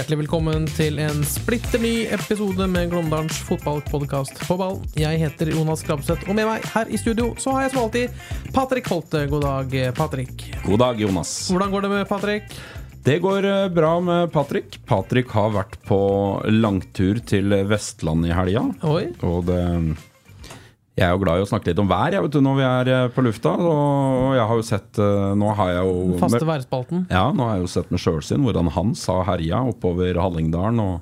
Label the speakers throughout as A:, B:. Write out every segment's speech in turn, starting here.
A: Hjertelig velkommen til en splitter ny episode med Glåmdalens fotballpodkast på ball. Jeg heter Jonas Krabseth, og med meg her i studio så har jeg som alltid Patrick Holte. God dag, Patrick.
B: God dag, Jonas.
A: Hvordan går det med Patrick?
B: Det går eh, bra med Patrick. Patrick har vært på langtur til Vestland i helga. Og det Jeg er jo glad i å snakke litt om vær jeg vet du, når vi er eh, på lufta. Og jeg har jo sett eh, Nå har jeg jo
A: Faste værspalten.
B: Ja, nå har jeg jo sett med sjølsyn hvordan Hans har herja oppover Hallingdalen og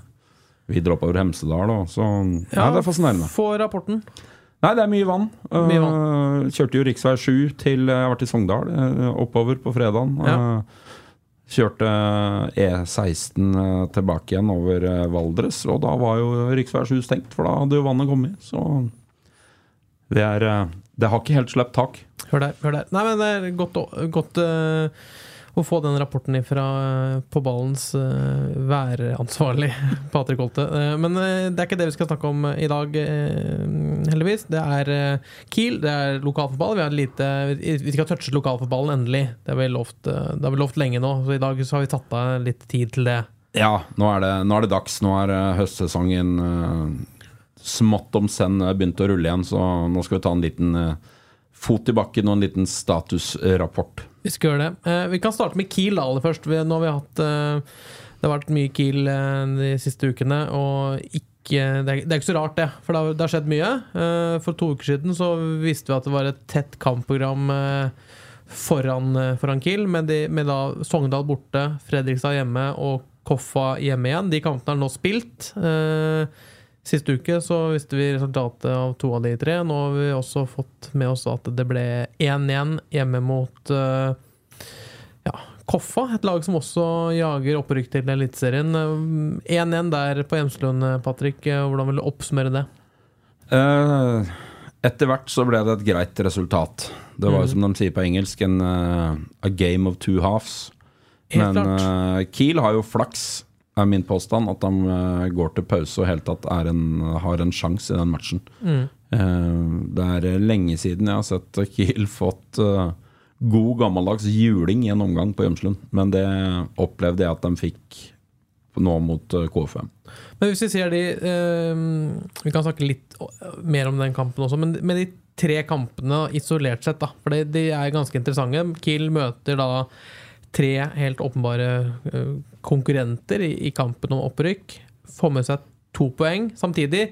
B: videre oppover Hemsedal. Og, så ja, det er fascinerende.
A: Få rapporten.
B: Nei, det er mye vann.
A: Mye
B: vann. kjørte jo rv. 7 til Jeg har vært i Sogndal, eh, oppover på fredagen.
A: Ja.
B: Eh, kjørte E16 eh, tilbake igjen over eh, Valdres, og da var jo rv. 7 stengt, for da hadde jo vannet kommet. Så det er eh, Det har ikke helt sluppet tak.
A: Hør der. hør der Nei, men det er godt, godt uh, å få den rapporten fra på ballens uh, væransvarlig, Patrick Holte. Men det er ikke det vi skal snakke om i dag, heldigvis. Det er Kiel, det er lokalfotball. Vi, har lite, vi skal touche lokalfotballen endelig. Det har vi lovt, det har vi lovt lenge nå, så i dag så har vi tatt av litt tid til det.
B: Ja, nå er det, nå er det dags. Nå er høstsesongen smått om senn begynte begynt å rulle igjen, så nå skal vi ta en liten eh, fot i bakken og en liten statusrapport.
A: Vi skal gjøre det. Eh, vi kan starte med Kiel aller først. Nå har vi hatt eh, Det har vært mye Kiel eh, de siste ukene, og ikke det er, ikke så rart, det. For det har, skjedd mye. Eh, for to uker siden så visste vi at det var et tett kampprogram eh, foran, eh, foran Kiel, med, de, med da Sogndal borte, Fredrikstad hjemme og Koffa hjemme igjen. De kampene er nå spilt. Eh, Siste uke så visste vi resultatet av to av de tre. Nå har vi også fått med oss at det ble 1-1 hjemme mot eh, ja, Koffa, et lag som også jager opprykk til Eliteserien. Eh, 1-1 der på Hjemslund, Patrick. Eh, Hvordan vil du oppsummere det?
B: Eh, etter hvert så ble det et greit resultat. Det var jo
A: mm.
B: som de sier på engelsk, en eh, a game of two halves.
A: Helt
B: Men
A: klart.
B: eh, Kiel har jo flaks, er min påstand, at de eh, går til pause og helt tatt er en, har en sjanse i den matchen.
A: Mm.
B: Eh, det er eh, lenge siden jeg har sett Kiel fått god gammeldags juling i en omgang på Gjømslund, men det opplevde jeg at de fikk nå mot KFM.
A: Men hvis vi ser de Vi kan snakke litt mer om den kampen også, men med de tre kampene isolert sett, da, for de er ganske interessante. Kiel møter da tre helt åpenbare eh, konkurrenter i, kampen om opprykk. Får med seg to poeng. Samtidig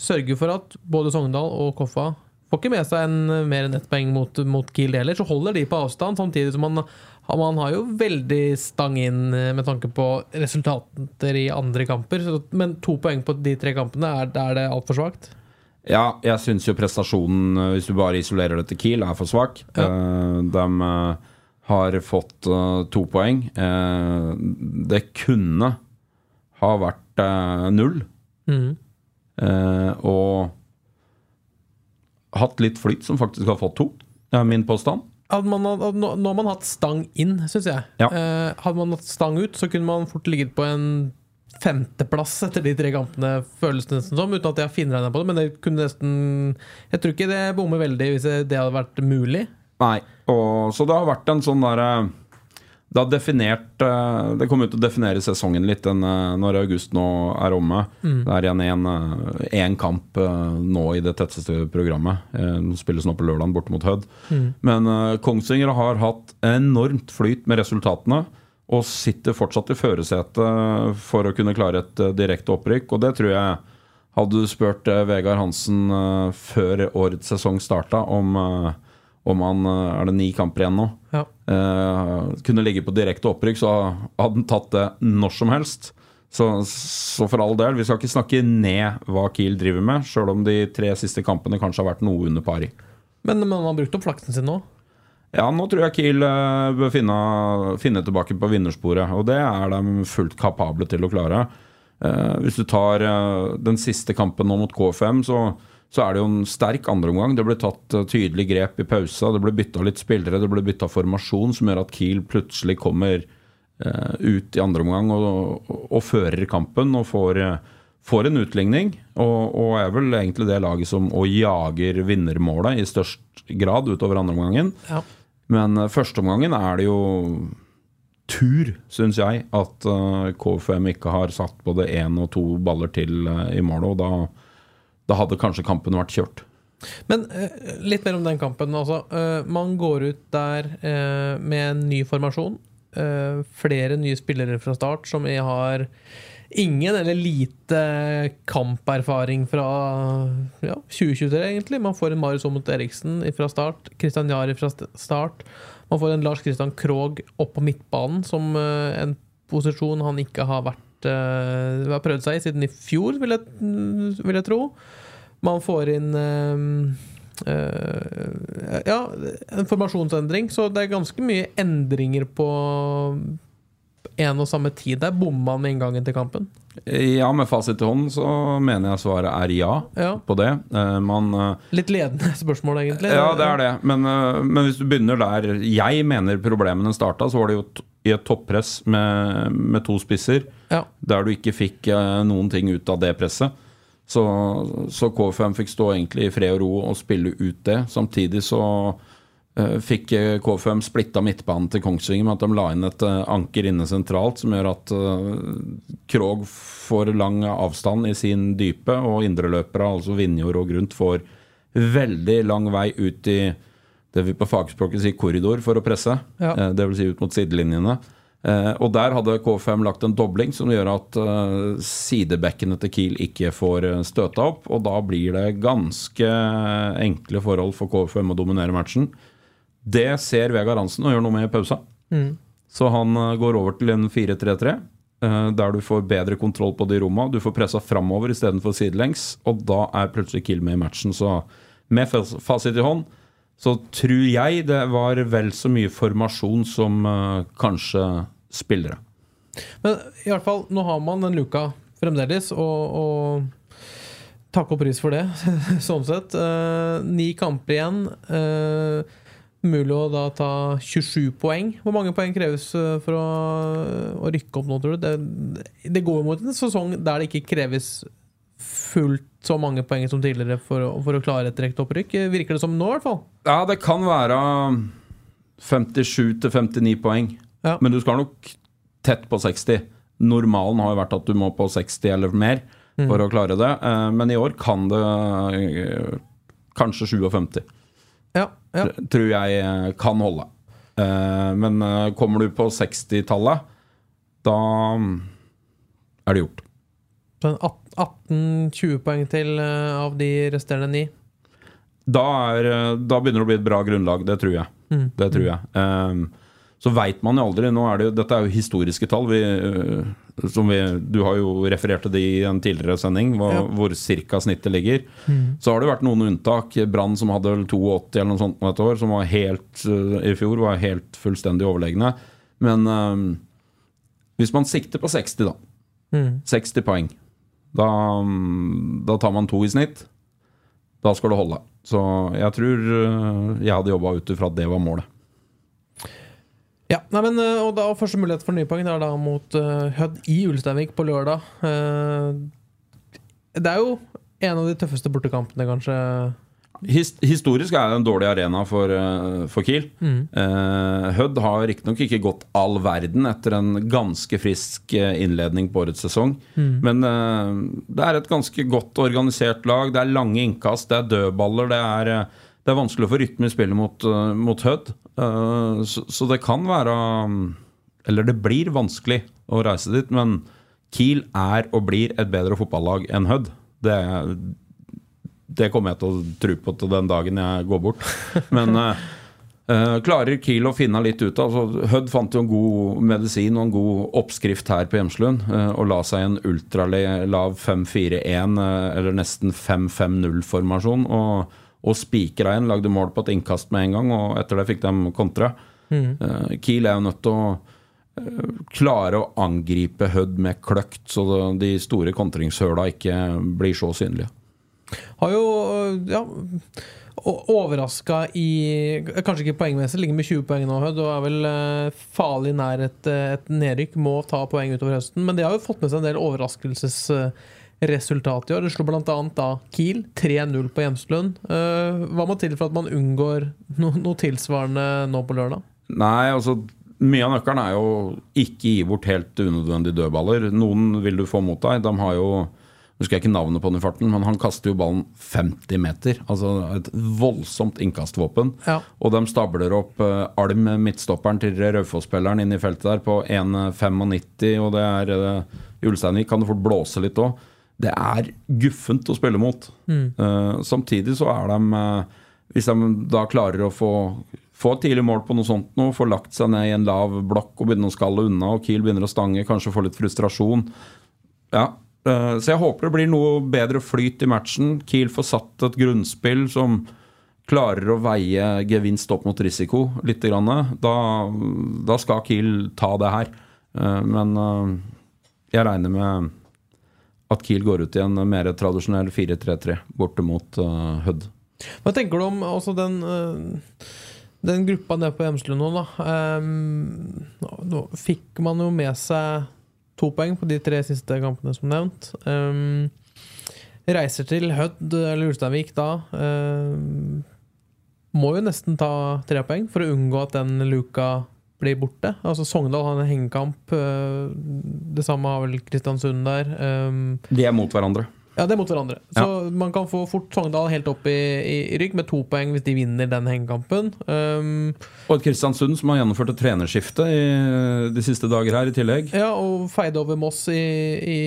A: sørger for at både Sogndal og Koffa får ikke med seg en, mer enn ett poeng mot, mot Kiel heller. Så holder de på avstand, samtidig som man, man har jo veldig stang inn eh, med tanke på resultater i andre kamper. Så, men to poeng på de tre kampene, er, er det altfor svakt?
B: Ja, jeg syns jo prestasjonen, eh, hvis du bare isolerer det til Kiel, er for svak.
A: Ja.
B: Eh, de eh, har fått uh, to poeng. Uh, det kunne ha vært uh, null.
A: Mm.
B: Og hatt litt flyt, som faktisk har fått to. Det er min påstand.
A: Man, nå nå har man hatt stang inn, syns jeg.
B: Ja.
A: Hadde man hatt stang ut, så kunne man fort ligget på en femteplass etter de tre kampene, føles det nesten som, uten at jeg har finregna på det. Men det kunne nesten Jeg tror ikke det bommer veldig hvis det hadde vært mulig.
B: Nei. Og, så det har vært en sånn derre Det har definert eh, Det kommer ut til å definere sesongen litt den, eh, når august nå er omme. Det er igjen én kamp eh, nå i det tetteste programmet. Eh, Det spilles nå på lørdag borte mot Hødd. Men eh, Kongsvinger har hatt enormt flyt med resultatene. Og sitter fortsatt i førersetet for å kunne klare et eh, direkte opprykk. Og det tror jeg Hadde du spurt eh, Vegard Hansen eh, før årets sesong starta om, eh, om han eh, Er det ni kamper igjen nå?
A: Ja.
B: eh, kunne ligge på direkte opprykk, så hadde han tatt det når som helst. Så, så for all del, vi skal ikke snakke ned hva Kiel driver med, sjøl om de tre siste kampene kanskje har vært noe under par i.
A: Men han har brukt opp flaksen sin nå.
B: Ja, nå tror jeg Kiel eh, bør finne, finne tilbake på vinnersporet, og det er de fullt kapable til å klare. Eh, hvis du tar eh, den siste kampen nå mot K5, så, så er det jo en sterk andreomgang. Det ble tatt eh, tydelig grep i pausa, det ble bytta litt spillere, det ble bytta formasjon, som gjør at Kiel plutselig kommer eh, ut i andre omgang og, og, og fører kampen og får, eh, får en utligning. Og, og er vel egentlig det laget som og jager vinnermålet i størst grad utover andre omgangen.
A: Ja.
B: Men uh, førsteomgangen er det jo tur, syns jeg, at uh, KFM ikke har satt både én og to baller til i målet. Og da, da hadde kanskje kampen vært kjørt.
A: Men eh, litt mer om den kampen. Altså, eh, man går ut der eh, med en ny formasjon. Flere nye spillere fra start som har ingen eller lite kamperfaring fra ja, 2023, egentlig. Man får en Marius Aamodt Eriksen fra start, Kristian Jari fra start. Man får en Lars Kristian Krogh opp på midtbanen, som en posisjon han ikke har vært eh, har prøvd seg i siden i fjor, vil jeg, vil jeg tro. Man får inn uh, uh, Ja, en formasjonsendring. Så det er ganske mye endringer på en og samme tid. Der bomma han med inngangen til kampen.
B: Ja, med fasit i hånden så mener jeg svaret er ja,
A: Ja.
B: på det. Man
A: Litt ledende spørsmål, egentlig.
B: Ja, det er det. Men, men hvis du begynner der jeg mener problemene starta, så var det jo i et toppress med, med to spisser,
A: Ja.
B: der du ikke fikk øh, noen ting ut av det presset. Så, så KFM fikk stå egentlig i fred og ro og spille ut det. Samtidig så uh, fikk øh, KFM splitta midtbanen til Kongsvinger med at de la inn et uh, anker inne sentralt, som gjør at uh, Krog får lang avstand i sin dype, og indreløpere, altså Vinjord og Grunt, får veldig lang vei ut i det vi på fagspråket sier korridor for å presse.
A: Ja.
B: Eh, det vil si ut mot sidelinjene. Eh, og der hadde K5 lagt en dobling som gjør at eh, sidebekkene til Kiel ikke får eh, støta opp. Og da blir det ganske enkle forhold for K5 å dominere matchen. Det ser Vegard Hansen og gjør noe med i pausa. Så han går over til en 4-3-3. eh, Der du får bedre kontroll på de romma. Du får pressa framover istedenfor sidelengs. Og da er plutselig Kiel med i matchen. Så med fasit i hånd så tror jeg det var vel så mye formasjon som kanskje spillere.
A: Men i hvert fall, nå har man den luka fremdeles, og, og takk og pris for det, sånn sett. Eh, ni kamper igjen. Eh, mulig å da ta 27 poeng. Hvor mange poeng kreves eh, for å, å rykke opp nå, tror du? Det, det går jo mot en sesong der det ikke kreves fullt så mange poeng som tidligere for å, for å klare et direkte opprykk. Virker det som nå, i hvert fall.
B: Ja, det kan være 57 til 59 poeng,
A: Ja.
B: men du skal nok tett på 60. Normalen har jo vært at du må på 60 eller mer for å klare det, eh, men i år kan det eh, kanskje 57.
A: Ja, ja.
B: tror jeg eh, kan holde. Men kommer du på 60-tallet, da mm, er det gjort.
A: Så 18-20 poeng til av de resterende ni.
B: Da, da begynner det å bli et bra grunnlag, det tror jeg. Det tror jeg. Um, så veit man jo aldri. Er det dette er jo historiske tall. Vi, som vi, du har jo referert til det i en tidligere sending, hva,
A: Ja.
B: hvor cirka snittet ligger. Så har det vært noen unntak. Brann som hadde vel 82 eller noe sånt et år, som var helt, eh, i fjor var helt fullstendig overlegne. Men um, hvis man sikter på 60, da. 60 poeng. Da, mm, da tar man to i snitt. Da skal det holde. Så jeg tror øh, jeg hadde jobba ut ifra at det var målet.
A: Ja, nei, men, eh, og da Første mulighet for nye poeng er da mot uh, Hødd i Ulsteinvik på lørdag. Uh, det er jo en av de tøffeste bortekampene, kanskje.
B: His historisk er det en dårlig arena for, for Kiel. Eh, Hødd har riktignok ikke gått all verden etter en ganske frisk innledning på årets sesong. Men eh, det er et ganske godt organisert lag. Det er lange innkast, det er dødballer. Det er, det er vanskelig å få rytme i spillet mot, mot Hødd. Eh, så, det kan være Eller det blir vanskelig å reise dit, men Kiel er og blir et bedre fotballag enn Hødd. Det, det kommer jeg til å tro på til den dagen jeg går bort. Men, Eh, klarer Kiel å finne litt ut av altså, Hødd fant jo en god medisin og en god oppskrift her på Hjemslund. Uh, og la seg en ultralav 5-4-1, uh, eller nesten 5-5-0-formasjon. Og, og spikra en, lagde mål på et innkast med en gang, og etter det fikk de kontra. Eh, Kiel er jo nødt til å eh, klare å angripe Hødd med kløkt, så de store kontringshøla ikke blir så synlige.
A: Har jo ja, overraska i Kanskje ikke poengmessig, ligger med 20 poeng nå, Hødd, og er vel eh, farlig nær et, eh, et nedrykk. Må ta poeng utover høsten. Men de har jo fått med seg en del overraskelsesresultat i år. Det slo bl.a. da Kiel 3-0 på Hjemslund. Eh, Hva må til for at man unngår no, noe tilsvarende nå på lørdag?
B: Nei, altså mye av nøkkelen er jo ikke gi bort helt unødvendige dødballer. Noen vil du få mot deg. De har jo husker jeg ikke navnet på den i farten, men han kaster jo ballen 50 meter. Altså et voldsomt innkastvåpen.
A: Ja.
B: Og de stabler opp uh, Alm, midtstopperen til Raufoss-spilleren, inn i feltet der på 1,95, og det er uh, Ulsteinvik kan det fort blåse litt òg. Det er guffent å spille mot. Uh, samtidig så er de uh, Hvis de da klarer å få få et tidlig mål på noe sånt nå, få lagt seg ned i en lav blokk og begynne å skalle unna, og Kiel begynner å stange, kanskje få litt frustrasjon. Ja, Uh, Så jeg håper det blir noe bedre flyt i matchen. Kiel får satt et grunnspill som klarer å veie gevinst opp mot risiko litt. Grann. Da, da skal Kiel ta det her. Men jeg regner med at Kiel går ut i en mer tradisjonell 4-3-3 borte mot uh, Hødd.
A: Hva tenker du om også den øh, Den gruppa nede på Hjemslund nå, da? Um, nå fikk man jo med seg to poeng på de tre siste kampene som nevnt. Um, reiser til Hødd eller Ulsteinvik da. Um, må jo nesten ta tre poeng for å unngå at den luka blir borte. Altså Sogndal har en hengekamp. øh, det samme har vel Kristiansund der. Ehm,
B: De er mot hverandre.
A: ja, det er mot hverandre. Så man kan få fort Sogndal helt opp i, i, i rygg med to poeng hvis de vinner den hengekampen. Um,
B: Og et Kristiansund som har gjennomført et trenerskifte i de siste dager her i tillegg.
A: ja, og feide over Moss i, i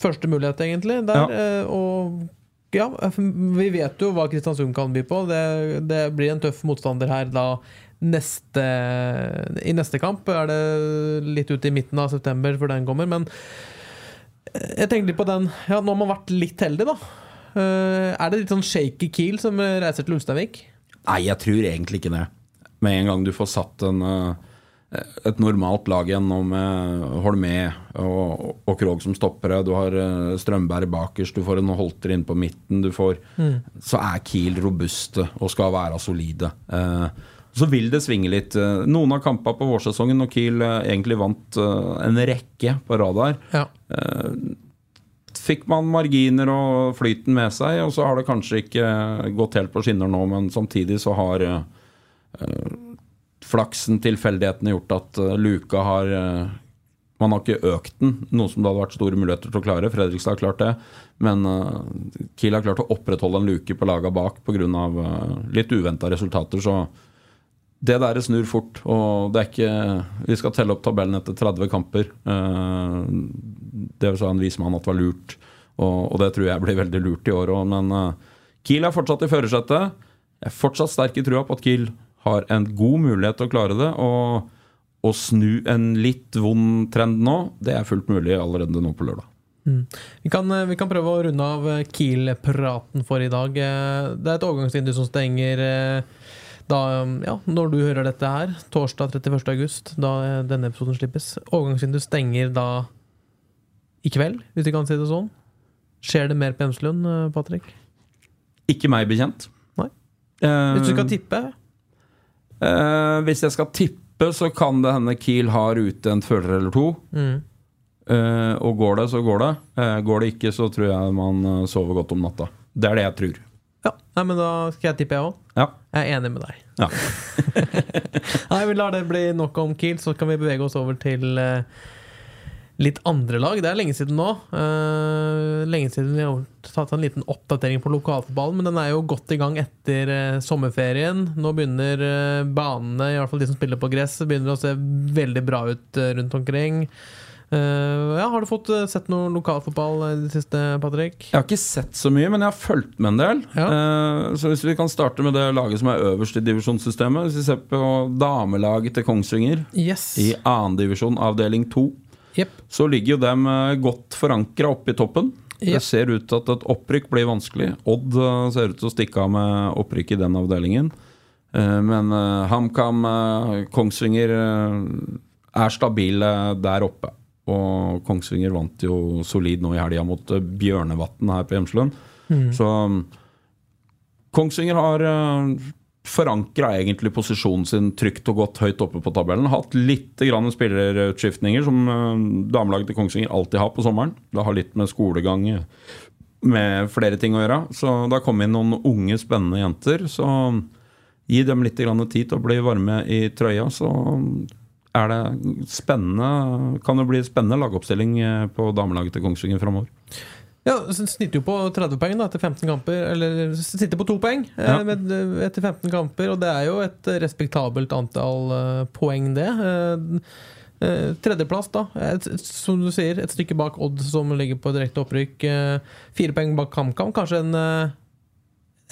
A: første mulighet, egentlig. Der, eh, og ja, vi vet jo hva Kristiansund kan by på. Det, det blir en tøff motstander her da neste, i neste kamp. Er det litt ut i midten av september før den kommer, men jeg tenkte litt på den Ja, nå har man vært litt heldig, da. Eh, er det litt sånn shaky Kiel som reiser til Ulsteinvik?
B: Nei, jeg tror egentlig ikke det. Med en gang du får satt en, eh, et normalt lag igjen nå med Holmé og, og Krog som stoppere, du har eh, Strømberg bakerst, du får en Holter inn på midten, du får Så er Kiel robuste og skal være solide. Eh, så vil det svinge litt. Eh, Noen av kampene på vårsesongen når Kiel eh, egentlig vant eh, en rekke på radar,
A: Ja.
B: fikk man marginer og flyten med seg, og så har det kanskje ikke gått helt på skinner nå, men samtidig så har flaksen, tilfeldighetene, gjort at luka har Man har ikke økt den, noe som det hadde vært store muligheter til å klare. Fredrikstad har klart det, men Kiel har klart å opprettholde en luke på laga bak pga. Uh, litt uventa resultater, så det der snur fort, og det er ikke Vi skal telle opp tabellen etter 30 kamper. Eh, Det sa en vismann at var lurt, og, og det tror jeg blir veldig lurt i år òg. Men eh, Kiel er fortsatt i førersetet. Jeg er fortsatt sterk i trua på at Kiel har en god mulighet til å klare det. Og å snu en litt vond trend nå, det er fullt mulig allerede nå på lørdag.
A: Vi kan, eh, vi kan prøve å runde av Kiel-praten for i dag. Det er et overgangsvindu som stenger da, ja, når du hører dette her, torsdag 31. august, da denne episoden slippes. Overgangsvinduet stenger da i kveld, hvis vi kan si det sånn. Skjer det mer på Hjemslund, eh, Patrick?
B: Ikke meg bekjent.
A: Nei.
B: Eh,
A: Hvis du skal tippe?
B: eh, hvis jeg skal tippe, så kan det hende Kiel har ute en føler eller to.
A: Mm.
B: Eh, og går det, så går det. Eh, går det ikke, så tror jeg man eh, sover godt om natta. Det er det jeg tror.
A: Ja, Nei, men da skal jeg tippe, jeg òg.
B: Ja.
A: Jeg er enig med deg.
B: Ja.
A: Nei, vi lar det bli nok om Kiel, så kan vi bevege oss over til eh, litt andre lag. Det er lenge siden nå. Eh, lenge siden vi har tatt en liten oppdatering på lokalfotballen, men den er jo godt i gang etter eh, sommerferien. Nå begynner banene, i hvert fall de som spiller på gress, begynner å se veldig bra ut rundt omkring. Eh, ja, har du fått eh, sett noe lokalfotball i det siste, Patrick?
B: Jeg har ikke sett så mye, men jeg har fulgt med en del.
A: Ja.
B: Eh, så hvis vi kan starte med det laget som er øverst i divisjonssystemet Hvis vi ser på damelaget til Kongsvinger
A: Yes.
B: i annendivisjon avdeling 2,
A: yep.
B: så ligger jo dem eh, godt forankra oppe i toppen.
A: Yep.
B: Det ser ut til at et opprykk blir vanskelig. Odd eh, ser ut til å stikke av med opprykk i den avdelingen. Eh, Men eh, HamKam, eh, Kongsvinger eh, er stabile der oppe. Og Kongsvinger vant jo solid nå i helga mot eh, Bjørnevatn her på Hjemslund. Så mm, Kongsvinger har uh, forankra egentlig posisjonen sin trygt og godt høyt oppe på tabellen. Hatt litt grann spillerutskiftninger, som uh, damelaget til Kongsvinger alltid har på sommeren. Det har litt med skolegang med flere ting å gjøre. Så det har kommet inn noen unge, spennende jenter. Så gi dem litt grann tid til å bli varme i trøya, så er det spennende Kan det bli spennende lagoppstilling eh, på damelaget til Kongsvinger framover.
A: Ja, Snitter jo på 30 poeng da, etter 15 kamper. Eller sitter på to poeng eh,
B: Ja.
A: etter 15 kamper, og det er jo et respektabelt antall eh, poeng, det. Eh, eh, tredjeplass, da. Et, som du sier, et stykke bak Odd, som ligger på direkte opprykk. Eh, fire poeng bak HamKam. Kanskje en, eh,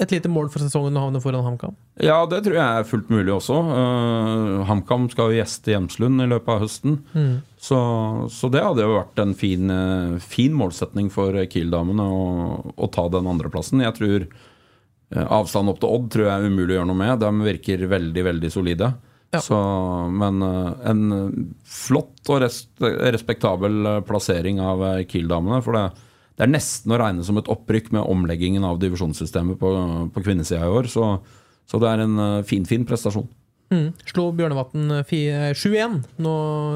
A: et lite mål for sesongen å havne foran HamKam?
B: Ja, det tror jeg er fullt mulig også. Uh, HamKam skal jo gjeste Hjemslund i løpet av høsten. Så, så det hadde jo vært en fin, eh, fin målsetning for Kiel-damene å, å ta den andreplassen. Jeg tror uh, avstanden opp til Odd tror jeg er umulig å gjøre noe med. De virker veldig, veldig solide.
A: Ja.
B: Så, men eh, en flott og res respektabel eh, plassering av eh, Kiel-damene. For det, det er nesten å regne som et opprykk med omleggingen av divisjonssystemet på, på kvinnesida i år. Så, så det er en finfin fin, fin prestasjon.
A: Mm. Slo Bjørnevatn eh, fi- eh, 7-1 nå,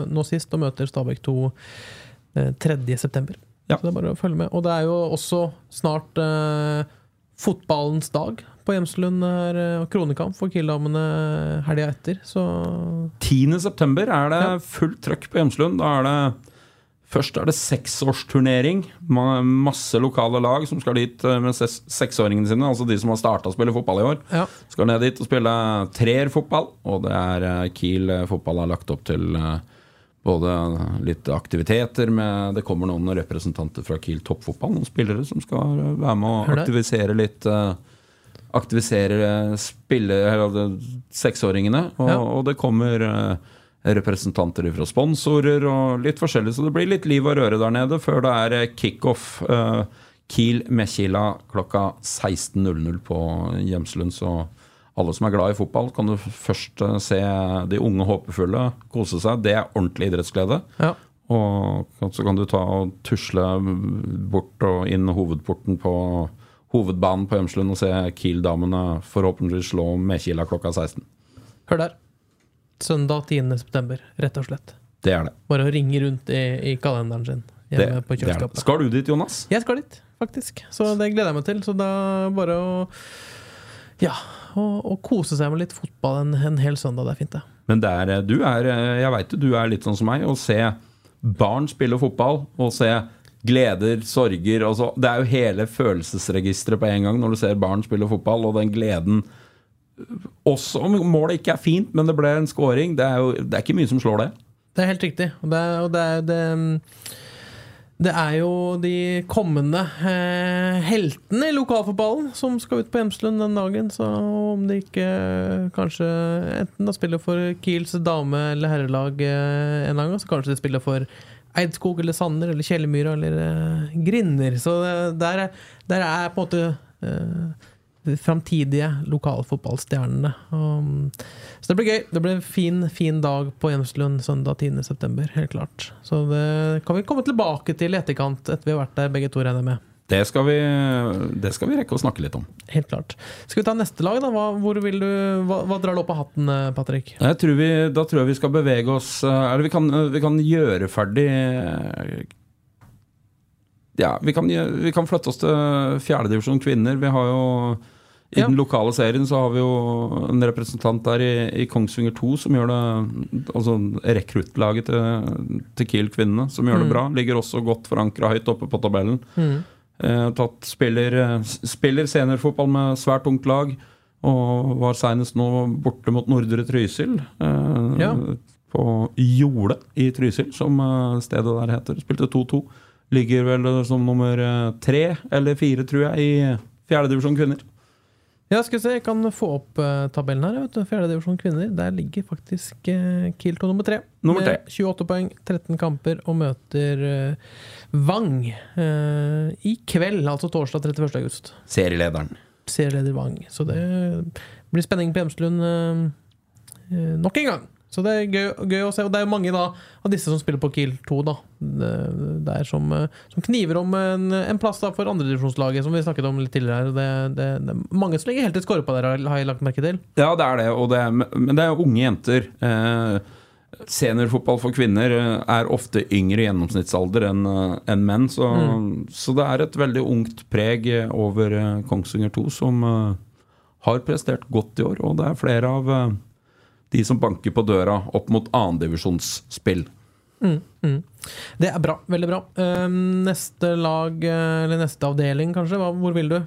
A: nå sist, og møter Stabæk 2 eh, 3.9.
B: Ja.
A: Så det er bare å følge med. Og det er jo også snart eh, fotballens dag på Hjemslund. er, eh, kronekamp for Kiel-damene helga etter. Så
B: 10. september er det fullt trøkk på Hjemslund. Da er det Først er det seksårsturnering. Masse lokale lag som skal dit eh, med seksåringene sine. Altså de som har starta å spille fotball i år.
A: ja.
B: Skal ned dit og spille treerfotball. Og det er eh, Kiel eh, fotball har lagt opp til både litt aktiviteter med Det kommer noen representanter fra Kiel toppfotball, noen spillere som skal være med å aktivisere litt Aktivisere spille, seksåringene. Og,
A: Ja.
B: og det kommer representanter fra sponsorer og litt forskjellig, så det blir litt liv og røre der nede før det er eh, kickoff. Kiel Kiel Mekila klokka 16.00 på Gjemslund. Så alle som er glad i fotball, kan du først eh, se de unge håpefulle kose seg. Det er ordentlig idrettsglede.
A: ja.
B: Og så kan du ta og tusle bort og inn hovedporten på hovedbanen på Gjemslund og se Kiel-damene forhåpentligvis slå Mekila klokka 16.
A: Hør der. Søndag 10. september, rett og slett.
B: Det er det.
A: Bare å ringe rundt i, i kalenderen sin hjemme på
B: det det.
A: kjøleskapet.
B: Skal du dit, Jonas?
A: Jeg skal dit, faktisk. Så det gleder jeg meg til. Så da bare å Ja, å, kose seg med litt fotball en, en hel søndag. Det er fint, det.
B: Men det er, du er, jeg veit du er litt sånn som meg. Å se barn spille fotball, og se gleder, sorger altså, Det er jo hele følelsesregisteret på en gang når du ser barn spille fotball, og den gleden Også om målet ikke er fint, men det ble en scoring. Det er jo det er ikke mye som slår det.
A: Det er helt riktig. Og det og det, det, det er jo de kommende eh, heltene i lokalfotballen som skal ut på Hjemslund den dagen. Så om de ikke kanskje enten da spiller for Kiels dame- eller herrelag eh, en gang, så kanskje de spiller for Eidskog eller Sanner eller Kjellemyra eller eh, Grinner. Så der, er, der er på en måte eh, de framtidige lokalfotballstjernene. Um, så det blir gøy. Det blir en fin, fin dag på Hjemslund søndag 10.9. Helt klart. Så det kan vi komme tilbake til i etterkant, etter vi har vært der begge to, regner jeg med.
B: Det skal, vi, det skal vi rekke å snakke litt om.
A: Helt klart. Skal vi ta neste lag, da? Hva, du, hva, hva drar du opp av hatten, eh, Patrick?
B: Tror vi, da tror jeg vi skal bevege oss eh, Eller vi kan, vi kan gjøre ferdig eh, Ja, vi kan, vi kan flytte oss til fjerdedivisjon kvinner. Vi har jo I
A: Ja.
B: den lokale serien så har vi jo en representant der i, i Kongsvinger 2 som gjør det Altså rekruttlaget til, til Kiel kvinnene, som gjør det bra. Ligger også godt forankra høyt oppe på tabellen. Eh, tatt, spiller, eh, spiller seniorfotball med svært ungt lag. Og var senest nå borte mot Nordre Trysil. Eh,
A: Ja.
B: på Jole i Trysil, som eh, stedet der heter. Spilte 2-2. Ligger vel som nummer eh, tre eller fire, tror jeg, i fjerdedivisjon kvinner.
A: Ja, skal vi se, jeg kan få opp uh, tabellen her. Vet du. Fjerdedivisjon kvinner. Der ligger faktisk uh, Kilto nummer tre.
B: Nummer tre.
A: Med 28 poeng, 13 kamper, og møter uh, Vang eh, i kveld, altså torsdag 31. august.
B: Serielederen.
A: Serieleder Vang. Så det blir spenning på Hjemslund eh, eh, nok en gang. Så det er gøy, gøy å se. Og det er jo mange da, av disse som spiller på Kiel 2, da. Det, det er som, eh, som kniver om en, en plass da for andredivisjonslaget, som vi snakket om litt tidligere. Det, det, det er mange som ligger helt i skåre på der, har jeg lagt merke til.
B: Ja, det er det, og det er, men det er unge jenter. Eh, seniorfotball for kvinner eh, er ofte yngre i gjennomsnittsalder enn en menn. Så, så det er et veldig ungt preg eh, over eh, Kongsvinger 2, som eh, har prestert godt i år. Og det er flere av eh, de som banker på døra opp mot annendivisjonsspill.
A: Det er bra. Veldig bra. Eh, neste lag, eh, eller neste avdeling, kanskje? Hvor vil du?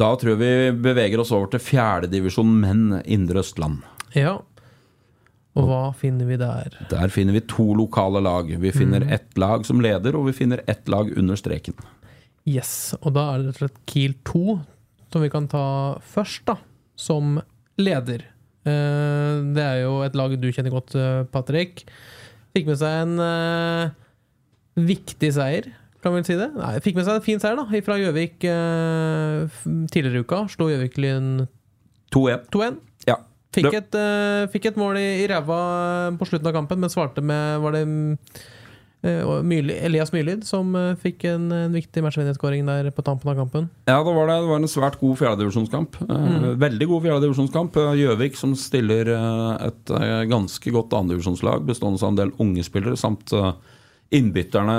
B: Da tror jeg vi beveger oss over til fjerdedivisjon menn Indre Østland.
A: Ja. Og hva finner vi der?
B: Der finner vi to lokale lag. Vi finner ett lag som leder, og vi finner ett lag under streken.
A: Yes, og da er det rett og slett Kiel 2 som vi kan ta først, da, som leder. Eh, det er jo et lag du kjenner godt, eh, Patrick. Fikk med seg en eh, viktig seier, kan vi si det? Nei, fikk med seg en fin seier da, fra Gjøvik tidligere i uka. Slo Gjøvik-Lyn
B: 2-1.
A: 2-1.
B: Ja.
A: Fikk, et, fikk et mål i, i ræva på slutten av kampen, men svarte med Var det Myrli, Elias Myrlid som eh, fikk en, en viktig matchvinnerskåring der på tampen av kampen?
B: Ja, det var det. Det var en svært god fjerdedivisjonskamp. Mm. Veldig god fjerdedivisjonskamp. Eh, Gjøvik som stiller eh, et eh, ganske godt andredivisjonslag bestående av en del unge spillere, samt eh, innbytterne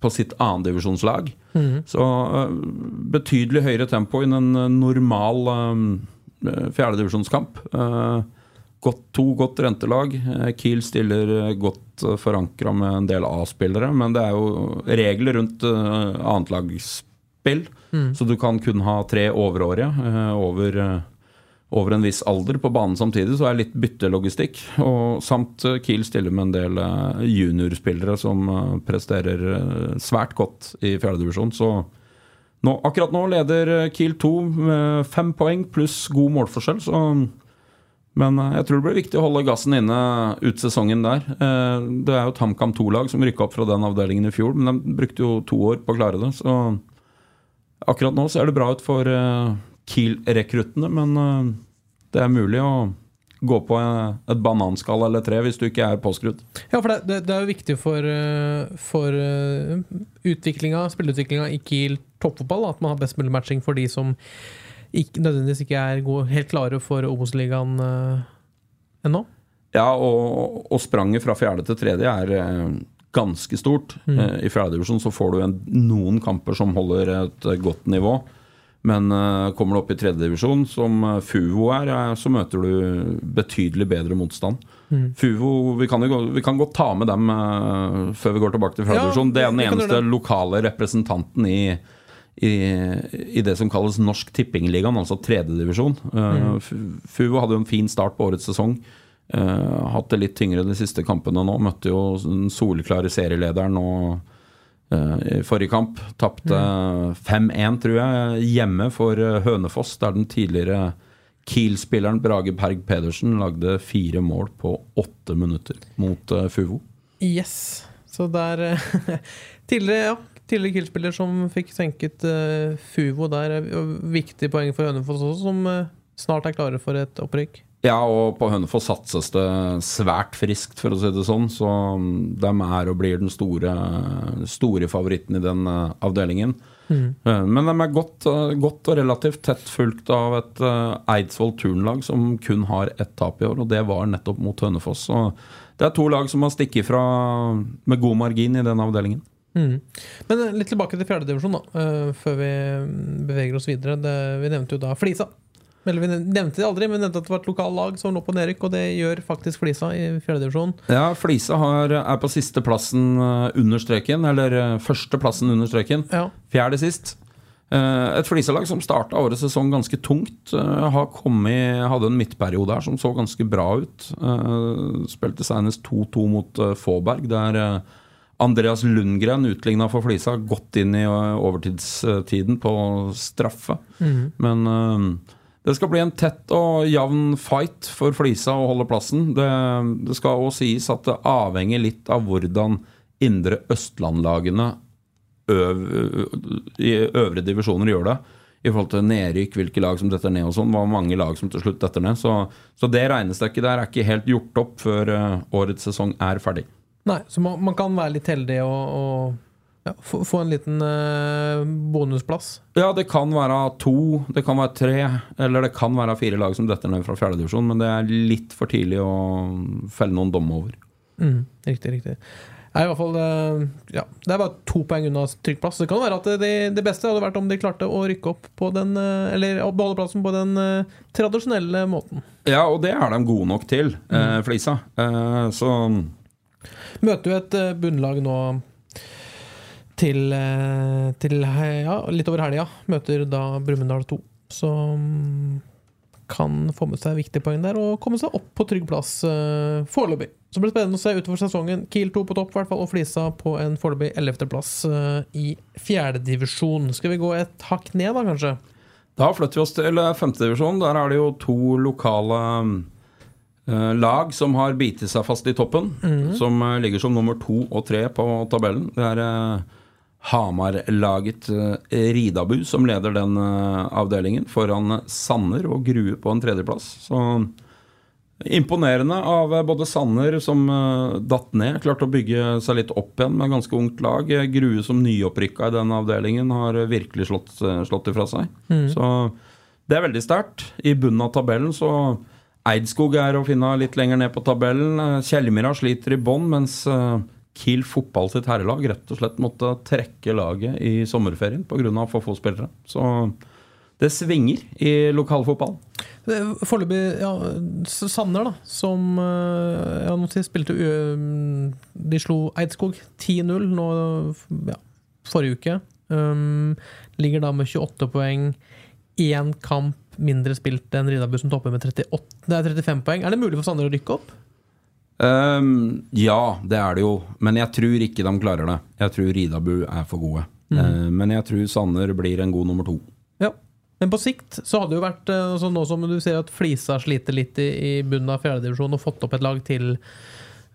B: på sitt annendivisjonslag. Så eh, betydelig høyere tempo enn en eh, normal eh, fjerdedivisjonskamp. Eh, Godt, to godt rentelag. Eh, Kiel stiller eh, godt forankra med en del A-spillere, men det er jo regler rundt annetlagsspill. Mm. Så du kan kun ha tre overårige eh, over, eh, over en viss alder på banen samtidig, så er det litt byttelogistikk. Og samt eh, Kiel stiller med en del eh, juniorspillere som eh, presterer eh, svært godt i fjerdedivisjon. Så nå, akkurat nå leder eh, Kiel 2 med fem poeng pluss god målforskjell, så men eh, jeg tror det blir viktig å holde gassen inne ut sesongen der. Eh, Det er jo et HamKam 2-lag som rykka opp fra den avdelingen i fjor, men de brukte jo to år på å klare det. Så akkurat nå ser det bra ut for eh, Kiel-rekruttene, men det er mulig å gå på et bananskall eller tre hvis du ikke er påskrudd.
A: Ja, for det, det, er jo viktig for, for utviklinga, spilleutviklinga i Kiel toppfotball at man har best mulig matching for de som ikke, nødvendigvis ikke er gode, helt klare for Obos-ligaen uh, ennå.
B: Ja, og, og spranget fra fjerde til tredje er uh, ganske stort. Eh, I fjerdedivisjon så får du en, noen kamper som holder et godt nivå. Men kommer du opp i tredjedivisjon, som Fuvo er, så møter du betydelig bedre motstand. Fuvo, vi kan, jo, vi kan godt ta med dem før vi går tilbake til fjerdedivisjon.
A: Ja,
B: det er den eneste lokale representanten i i, i det som kalles Norsk Tippingligaen, altså tredjedivisjon. Uh, Fuvo hadde jo en fin start på årets sesong. Uh, hatt det litt tyngre de siste kampene nå. Møtte jo den soleklare serielederen nå uh, i forrige kamp. Tapte 5-1, tror jeg, hjemme for Hønefoss, der den tidligere Kiel-spilleren Brage Berg Pedersen lagde fire mål på åtte minutter mot Fuvo.
A: Yes. Så der eh, Tidligere, ja. Tidligere Kiel-spiller som fikk senket uh, Fuvo der. er Viktig poeng for Hønefoss også, som uh, snart er klare for et opprykk.
B: Ja, og på Hønefoss satses det svært friskt, for å si det sånn. Så mm, de er og blir den store, store favoritten i den eh, avdelingen. Mm. Men de er godt, godt og relativt tett fulgt av et Eidsvoll turnlag som kun har ett tap i år, og det var nettopp mot Hønefoss. Så det er to lag som har stikket fra med god margin i den avdelingen.
A: Mm. Men eh, litt tilbake til fjerdedivisjon, da, eh, før vi mm, beveger oss videre. Det, vi nevnte jo da Flisa. Eller vi nevnte det aldri, men vi nevnte at det var et lokalt lag som lå på nedrykk, og det gjør faktisk Flisa i fjerdedivisjon.
B: Ja, Flisa har, er på sisteplassen under streken, eller eh, førsteplassen under streken.
A: Ja.
B: Fjerde sist. Eh, et Flisa-lag som starta årets sesong ganske tungt. eh, har kommet, hadde en midtperiode her som så ganske bra ut. Eh, spilte senest 2-2 mot eh, Fåberg, der eh, Andreas Lundgren utligna for Flisa, gått inn i eh, overtidstiden på straffe. Men uh, det skal bli en tett og jevn fight for Flisa å holde plassen. Det, det skal også sies at det avhenger litt av hvordan indre Østlandlagene øv, i øvre divisjoner gjør det. I forhold til nedrykk, hvilke lag som detter ned og sånn. var mange lag som til slutt detter ned. Så, så det regnestykket der er ikke helt gjort opp før eh, årets sesong er ferdig.
A: Nei, så man, man kan være litt heldig og, og ja, få, få en liten eh, bonusplass.
B: Ja, det kan være to, det kan være tre, eller det kan være fire lag som detter ned fra fjerdedivisjon, men det er litt for tidlig å felle noen dom over.
A: Mm, riktig, riktig. Nei, i hvert fall, eh, ja, Det er bare to poeng unna trygg plass. Det kan være at det, det beste hadde vært om de klarte å rykke opp på den eh, Eller å beholde plassen på den eh, tradisjonelle måten.
B: Ja, og det er de gode nok til, eh, Flisa. Eh, så
A: Møter jo et eh, bunnlag nå til, eh, til ja, litt over helga. Møter da Brumunddal 2, som kan få med seg viktige poeng der og komme seg opp på trygg plass uh, foreløpig. Så blir det spennende å se utover sesongen. Kiel 2 på topp, hvert fall, og Flisa på en foreløpig 11.-plass uh, i fjerdedivisjon. Skal vi gå et hakk ned, da, kanskje?
B: Da flytter vi oss til femtedivisjon. Der er det jo to lokale lag som har bitt seg fast i toppen. Som eh, ligger som nummer to og tre på tabellen. Det er eh, Hamar-laget eh, Ridabu som leder den eh, avdelingen, foran Sanner og Grue på en tredjeplass. Så imponerende av eh, både Sanner, som eh, datt ned, klarte å bygge seg litt opp igjen med ganske ungt lag. Eh, Grue som nyopprykka i den avdelingen har eh, virkelig slått, eh, slått ifra seg. Så det er veldig sterkt. I bunnen av tabellen så Eidskog er å finne litt lenger ned på tabellen. Eh, Kjellmyra sliter i bånn, mens eh, Kiel fotball sitt herrelag rett og slett måtte trekke laget i sommerferien pga. for få spillere. Så det svinger i lokalfotballen.
A: Foreløpig ja, Sanner, da, som eh, ja, sist spilte De slo Eidskog 10-0 nå ja, forrige uke. Um, ligger da med 28 poeng. Én kamp mindre spilt enn Ridabu, som topper med 38, det er 35 poeng. Er det mulig for Sander å rykke opp?
B: Um, ja, det er det jo. Men jeg tror ikke de klarer det. Jeg tror Ridabu er for gode. Eh, men jeg tror Sanner blir en god nummer to.
A: Ja. Men på sikt så hadde det jo vært eh, altså Nå som du ser at Flisa sliter litt i, i bunnen av fjerdedivisjon og fått opp et lag til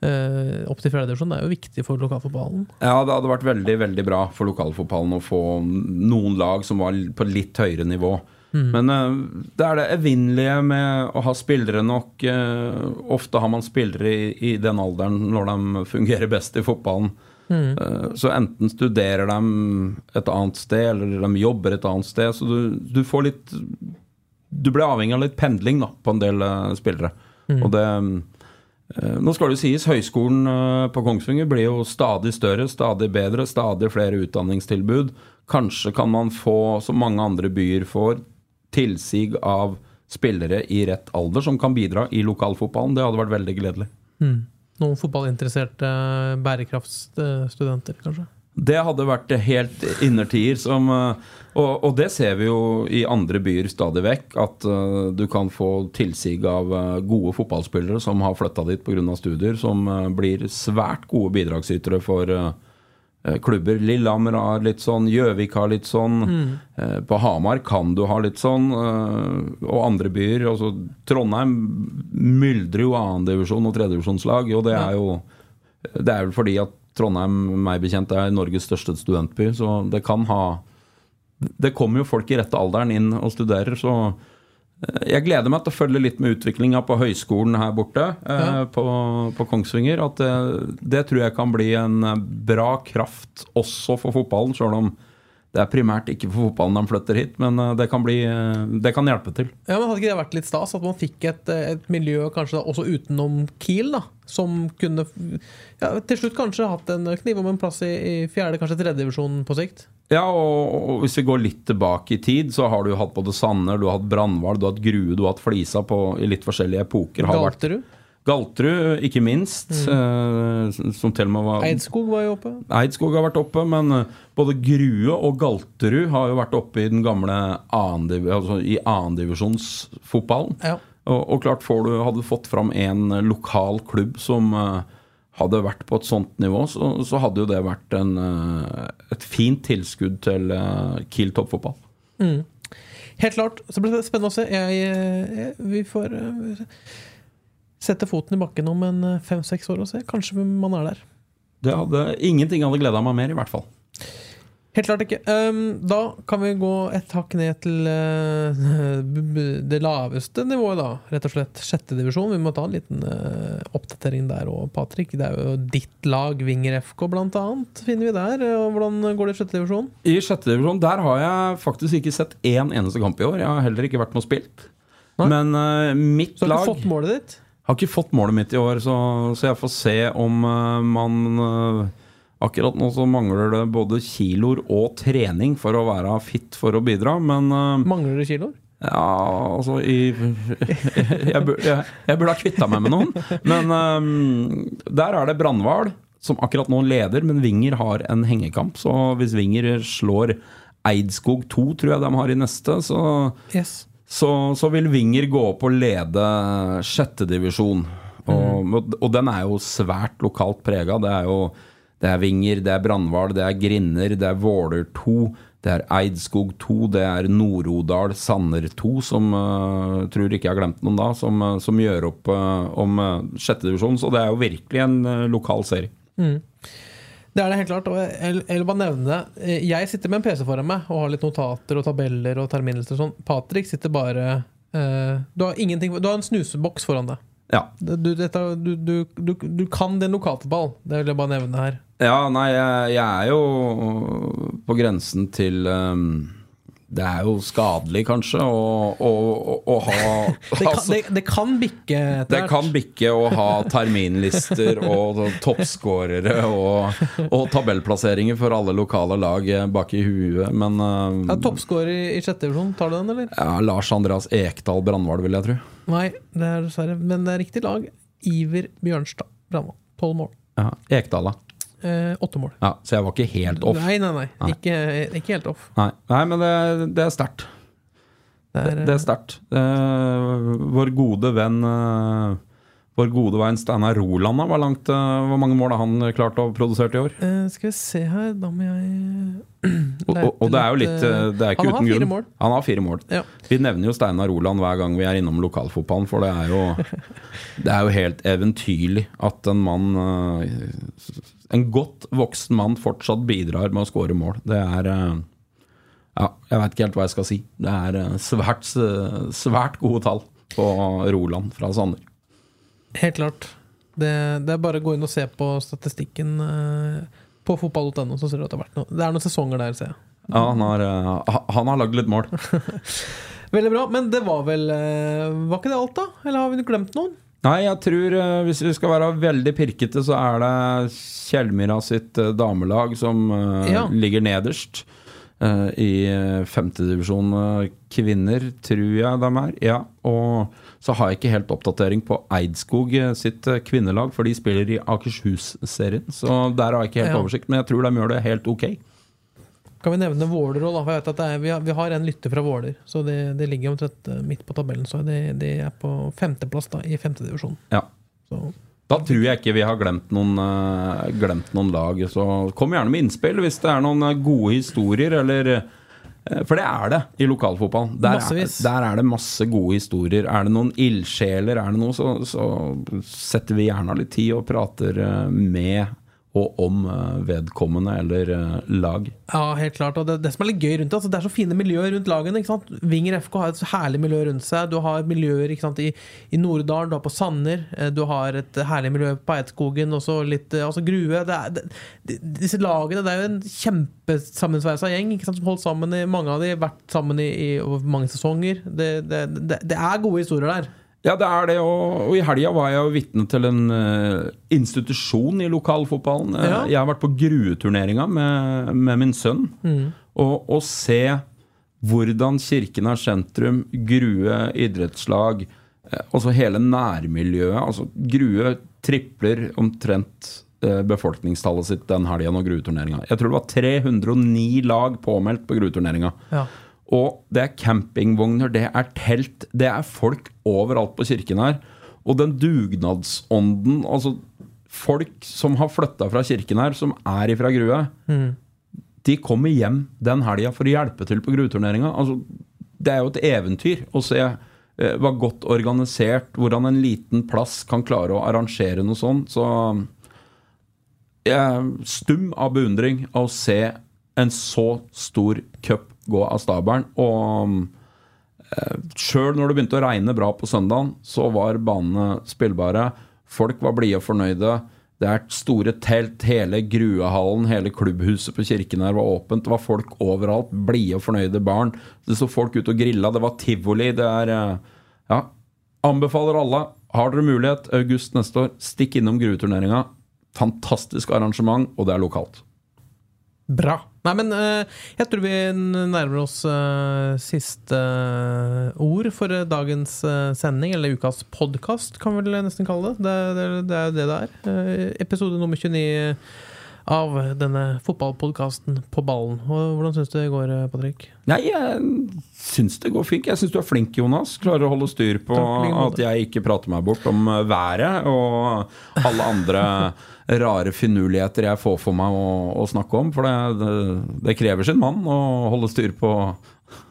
A: Uh, opp til fjerdedivisjon, det er jo viktig for lokalfotballen.
B: Ja, det hadde vært veldig veldig bra for lokalfotballen å få noen lag som var på litt høyere nivå. Men uh, det er det evinnelige med å ha spillere nok. Uh, ofte har man spillere i, i den alderen når de fungerer best i fotballen. Eh, så enten studerer de et annet sted, eller de jobber et annet sted. Så du, du får litt Du blir avhengig av litt pendling da, på en del spillere. Og det Nå skal det sies, Høgskolen på Kongsvinger blir jo stadig større, stadig bedre, stadig flere utdanningstilbud. Kanskje kan man få, som mange andre byer får, tilsig av spillere i rett alder som kan bidra i lokalfotballen. Det hadde vært veldig gledelig.
A: Noen fotballinteresserte bærekraftsstudenter, kanskje?
B: Det hadde vært helt innertier som eh, og, og det ser vi jo i andre byer stadig vekk. At eh, du kan få tilsig av eh, gode fotballspillere som har flytta dit pga. studier, som eh, blir svært gode bidragsytere for eh, eh, klubber. Lillehammer har litt sånn, Gjøvik har litt sånn. Mm. På Hamar kan du ha litt sånn, eh, og andre byer. Altså, Trondheim myldrer jo annendivisjon og tredjedivisjonslag, og det er jo det er vel fordi at Trondheim, meg bekjent, er Norges største studentby, så det kan ha Det kommer jo folk i rette alderen inn og studerer, så eh, jeg gleder meg til å følge litt med utviklinga på høyskolen her borte, Ja. på, på Kongsvinger. At det, det tror jeg kan bli en eh, bra kraft også for fotballen, sjøl om det er primært ikke for fotballen de flytter hit, men eh, det kan, bli, eh, det kan hjelpe til.
A: Ja, men Hadde ikke det vært litt stas at man fikk et, et miljø kanskje da, også utenom Kiel, da, som kunne ja, til slutt kanskje hatt en kniv om en plass i, i fjerde, kanskje tredje divisjon på sikt?
B: Ja, og, og hvis vi går litt tilbake i tid, så har du hatt både Sanner, du har hatt Brandval, du har hatt Grue, du har hatt Flisa på, i litt forskjellige epoker.
A: Galterud?
B: Galterud, ikke minst. eh, som til og med var
A: Eidskog var jo oppe.
B: Eidskog har vært oppe, men eh, både Grue og Galterud har jo vært oppe i den gamle annendiv- altså i annendivisjonsfotballen.
A: Ja.
B: Og, og klart, får du, hadde du fått fram en lokal klubb som eh, hadde vært på et sånt nivå, så, så hadde jo det vært en, eh, et fint tilskudd til eh, Kiel toppfotball.
A: Helt klart. Så blir det spennende å se. Jeg, jeg, vi får eh, sette foten i bakken om en eh, fem-seks år og se. Kanskje man er der.
B: Det hadde, ingenting hadde gleda meg mer, i hvert fall.
A: Helt klart ikke. Um, da kan vi gå et hakk ned til b- det laveste nivået, da. Rett og slett sjette divisjon. Vi må ta en liten uh, oppdatering der òg, Patrick. Det er jo ditt lag, Vinger FK blant annet, finner vi der. Og hvordan går det i sjette divisjon?
B: I sjette divisjon der har jeg faktisk ikke sett én eneste kamp i år. Jeg har heller ikke vært med og spilt.
A: Nei.
B: Men uh, mitt
A: Så har du
B: lag
A: ikke fått målet ditt?
B: har ikke fått målet mitt i år, så, så jeg får se om uh, man eh, Akkurat nå så mangler det både kiloer og trening for å være fit for å bidra, men eh,
A: Mangler det kiloer?
B: Ja, altså i, jeg, burde ha kvitta meg med noen. Men um, der er det Brannhval som akkurat nå leder, men Vinger har en hengekamp. Så hvis Vinger slår Eidskog 2, tror jeg de har i neste, så
A: Yes.
B: så, så vil Vinger gå opp og lede sjettedivisjon. Og, og den er jo svært lokalt prega. Det er jo det er Vinger, det er Brandval, det er Grinner, det er Våler 2, det er Eidskog 2, det er Nord-Odal Sanner 2, som uh, tror ikke jeg har glemt noen da, som, eh, som gjør opp uh, om uh, sjettedivisjon. Så det er jo virkelig en uh, lokal serie.
A: Det er det helt klart. Og jeg, vil bare nevne det. Jeg sitter med en PC foran meg og har litt notater og tabeller og terminlister og sånn. Patrick sitter bare uh, Du har Du har en snuseboks foran deg.
B: Ja.
A: Du, dette, du, du, du, du kan den lokalfotball. Det vil jeg bare nevne her.
B: Ja, nei, jeg, jeg er jo på grensen til um, Det er jo skadelig, kanskje, å, å, å, ha
A: Det kan,
B: altså,
A: det, det kan bikke etter
B: Det kan bikke å ha terminlister og toppskårere og, og tabellplasseringer for alle lokale lag bak i huet, men uh,
A: Ja, Toppskårer i, i sjette divisjon, tar du den, eller?
B: ja, Lars Andreas Ekdal Brandval, vil jeg tro.
A: Nei, det er dessverre. Men det er riktig lag. Iver Bjørnstad. Brandval. Tolv mål.
B: Ja, Ekdal, da.
A: Eh, åtte mål.
B: Ja, så jeg var ikke helt off.
A: Nei, nei, nei.
B: Nei.
A: Ikke, ikke helt off.
B: Nei, nei men det, det er sterkt.
A: Det er,
B: det er sterkt. Eh, vår gode venn eh, Vår gode venn Steinar Roland, da, hvor, langt, eh, hvor mange mål har han klart å produsere i år?
A: eh, Skal vi se her, da må jeg
B: Og, og, og det er jo litt eh, Det er ikke
A: Han har
B: uten
A: fire
B: grunn.
A: mål.
B: Han har fire mål.
A: Ja.
B: Vi nevner jo Steinar Roland hver gang vi er innom lokalfotballen, for det er jo Det er jo helt eventyrlig at en mann eh, En godt voksen mann fortsatt bidrar med å skåre mål. Det er eh, Ja, jeg veit ikke helt hva jeg skal si. Det er eh, svært, svært gode tall på Roland fra Sander.
A: Helt klart. Det, det er bare å gå inn og se på statistikken eh, på fotball.no, så ser du at det har vært noe. Det er noen sesonger der, ser jeg.
B: Ja, han har, eh, han har lagd litt mål.
A: Veldig bra. Men det var vel eh, Var ikke det alt, da? Eller har vi glemt noen?
B: Nei, jeg tror eh, hvis vi skal være veldig pirkete, så er det Kjellmyra sitt eh, damelag som eh,
A: Ja.
B: ligger nederst. I femtedivisjon kvinner, tror jeg de er. Ja, og så har jeg ikke helt oppdatering på Eidskog sitt kvinnelag, for de spiller i Akershus-serien. Så der har jeg ikke helt
A: Ja.
B: oversikt, men jeg tror de gjør det helt ok.
A: Kan vi nevne Våler òg? For jeg vet at det er, vi, har, vi har en lytter fra Våler, så det, det ligger omtrent eh, midt på tabellen. Så det, det er på femteplass da, i femtedivisjon.
B: Ja.
A: Så
B: Da tror jeg ikke vi har glemt noen, eh, glemt noen lag. Så kom gjerne med innspill hvis det er noen eh, gode historier, eller For det er det i lokalfotball. Der er, der er det masse gode historier. Er det noen ildsjeler, er det noe, så, så setter vi gjerne av litt tid og prater med og om eh, vedkommende eller eh, lag.
A: Ja, helt klart. Og det, det som er litt gøy rundt det, altså det er så fine miljøer rundt lagene. ikke sant? Vinger FK har et herlig miljø rundt seg. Du har miljøer ikke sant, i, i Norddalen, du har på Sanner, eh, du har et herlig miljø på Eidskogen, og så litt altså Grue. Det er, det, disse lagene det er jo en kjempesammensveisa gjeng ikke sant, som holdt sammen i mange av de, vært sammen i, i mange sesonger. Det er gode historier der.
B: Ja, det er det. Og, og i helga var jeg jo vitne til en eh, institusjon i lokalfotballen. Eh,
A: Ja.
B: Jeg har vært på Grue-turneringa med, med min sønn. Og, og se hvordan Kirkenes sentrum, Grue idrettslag, eh, altså hele nærmiljøet altså Grue tripler omtrent eh, befolkningstallet sitt den helga når Grue-turneringa. Jeg tror det var 309 lag påmeldt på Grue-turneringa.
A: Ja.
B: Og det er campingvogner, det er telt, det er folk overalt på kirken her. Og den dugnadsånden Altså, folk som har flytta fra kirken her, som er ifra Grue, de kommer hjem den helga for å hjelpe til på Grue-turneringa. Altså, det er jo et eventyr å se eh, hva godt organisert, hvordan en liten plass kan klare å arrangere noe sånt. Så jeg er stum av beundring av å se en så stor cup gå av stabelen. Og eh, sjøl når det begynte å regne bra på søndagen, så var banene spillbare. Folk var blide og fornøyde. Det er store telt, hele Gruehallen, hele klubbhuset på kirken her var åpent. Det var folk overalt, blide og fornøyde barn. Det sto folk ute og grilla, det var tivoli. Det er eh, Ja, anbefaler alle. Har dere mulighet, august neste år, stikk innom Grue-turneringa. Fantastisk arrangement, og det er lokalt.
A: Bra. Nei, men eh, jeg tror vi nærmer oss eh, siste eh, ord for dagens sending, eller ukas podkast, kan vi vel nesten kalle det. Det, det, det er det det er. Episode nummer 29 av denne fotballpodkasten På ballen. Og Hvordan syns du det går, Patrick?
B: Nei, jeg syns det går fint. Jeg syns du er flink, Jonas. Klarer å holde styr på
A: Takk,
B: at jeg ikke prater meg bort om været og alle andre rare finurligheter jeg får for meg å, å snakke om. For det, det, det krever sin mann å holde styr på,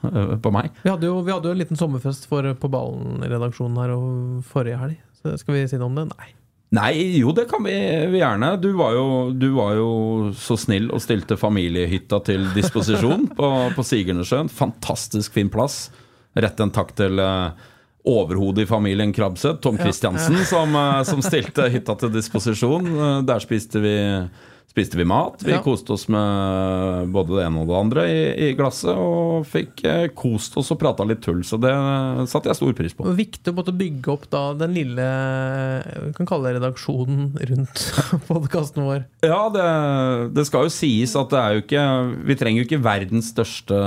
B: eh, på meg.
A: Vi hadde jo, vi hadde jo en liten sommerfest for På ballen-redaksjonen her og forrige helg. Så skal vi si noe om det? Nei.
B: Nei, jo, det kan vi, vi gjerne. Du var, jo, du var jo så snill og stilte familiehytta til disposisjon på, på Sigernessjøen. Fantastisk fin plass. Rett en takk til eh, overhodet i familien Krabseth, Tom Christiansen, som, eh, som stilte hytta til disposisjon. Eh, der spiste vi, spiste vi mat. Vi
A: Ja.
B: koste oss med både det ene og det andre i, i glasset, og fikk eh, kost oss og prata litt tull. Så det satte jeg stor pris på.
A: Viktig å måtte bygge opp da den lille Vi kan kalle det redaksjonen rundt podkasten vår.
B: Ja, det, det skal jo sies at det er jo ikke Vi trenger jo ikke verdens største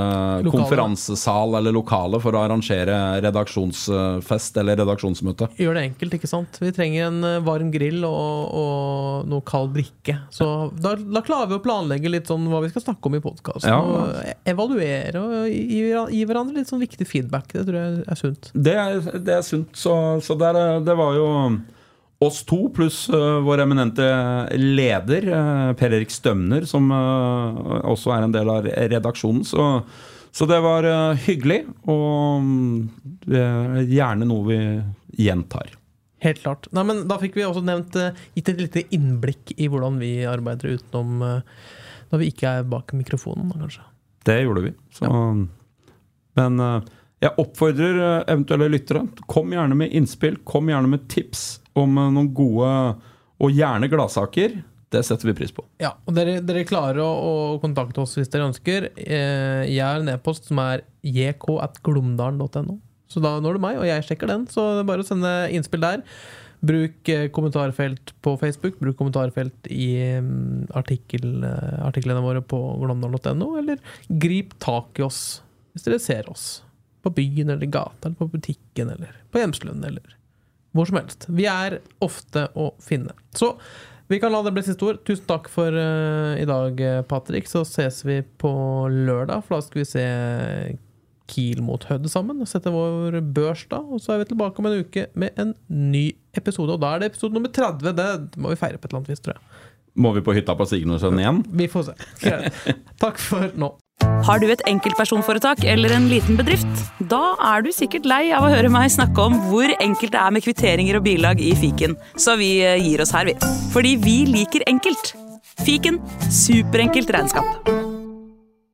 B: konferansesal eller lokale for å arrangere redaksjonsfest eller redaksjonsmøte.
A: Gjør det enkelt, ikke sant? Vi trenger en eh, varm grill og, og noe kald drikke. Så da, da klarer vi å planlegge litt sånn hva vi skal snakke om i podkasten.
B: Ja.
A: Og evaluere og gi, gi hverandre litt sånn viktig feedback. Det tror jeg er sunt.
B: Det er, det er sunt, så, så der, det var jo oss to pluss uh, vår eminente leder, uh, Per Erik Stømner, som uh, også er en del av redaksjonen. Så, så det var hyggelig, og um, det er gjerne noe vi gjentar.
A: Helt klart. Nei, men Da fikk vi også nevnt, eh, gitt et lite innblikk i hvordan vi arbeider utenom eh, når vi ikke er bak mikrofonen, kanskje.
B: Det gjorde vi. Så, Men øh, jeg oppfordrer eventuelle lyttere. Kom gjerne med innspill, kom gjerne med tips om noen gode og gjerne gladsaker. Det setter vi pris på.
A: Ja, og dere, dere klarer å, å kontakte oss hvis dere ønsker. Eh, jeg har en e-post som er jk.glomdalen.no. Så da når du meg, og jeg sjekker den. Så det er bare å sende innspill der. Bruk eh, kommentarfelt på Facebook, bruk kommentarfelt i mm, artikkel, eh, artiklene våre på glomdal.no, eller grip tak i oss hvis dere ser oss. På byen eller gata, eller på butikken, eller på Hjemslund, eller hvor som helst. Vi er ofte å finne. Så vi kan la det bli siste ord. Tusen takk for uh, i dag, Patrick. Så ses vi på lørdag, for da skal vi se Kiel mot Hødd sammen. og Sette vår børs da. Og så er vi tilbake om en uke med en ny episode. Og da er det episode nummer 30. Det må vi feire på et eller annet vis, tror jeg.
B: Må vi på hytta på Signersen igjen?
A: Vi får se. Takk for nå.
C: Har du et enkeltpersonforetak eller en liten bedrift? Da er du sikkert lei av å høre meg snakke om hvor enkelt det er med kvitteringer og bilag i fiken, så vi eh, gir oss her, vi. Fordi vi liker enkelt. Fiken superenkelt regnskap.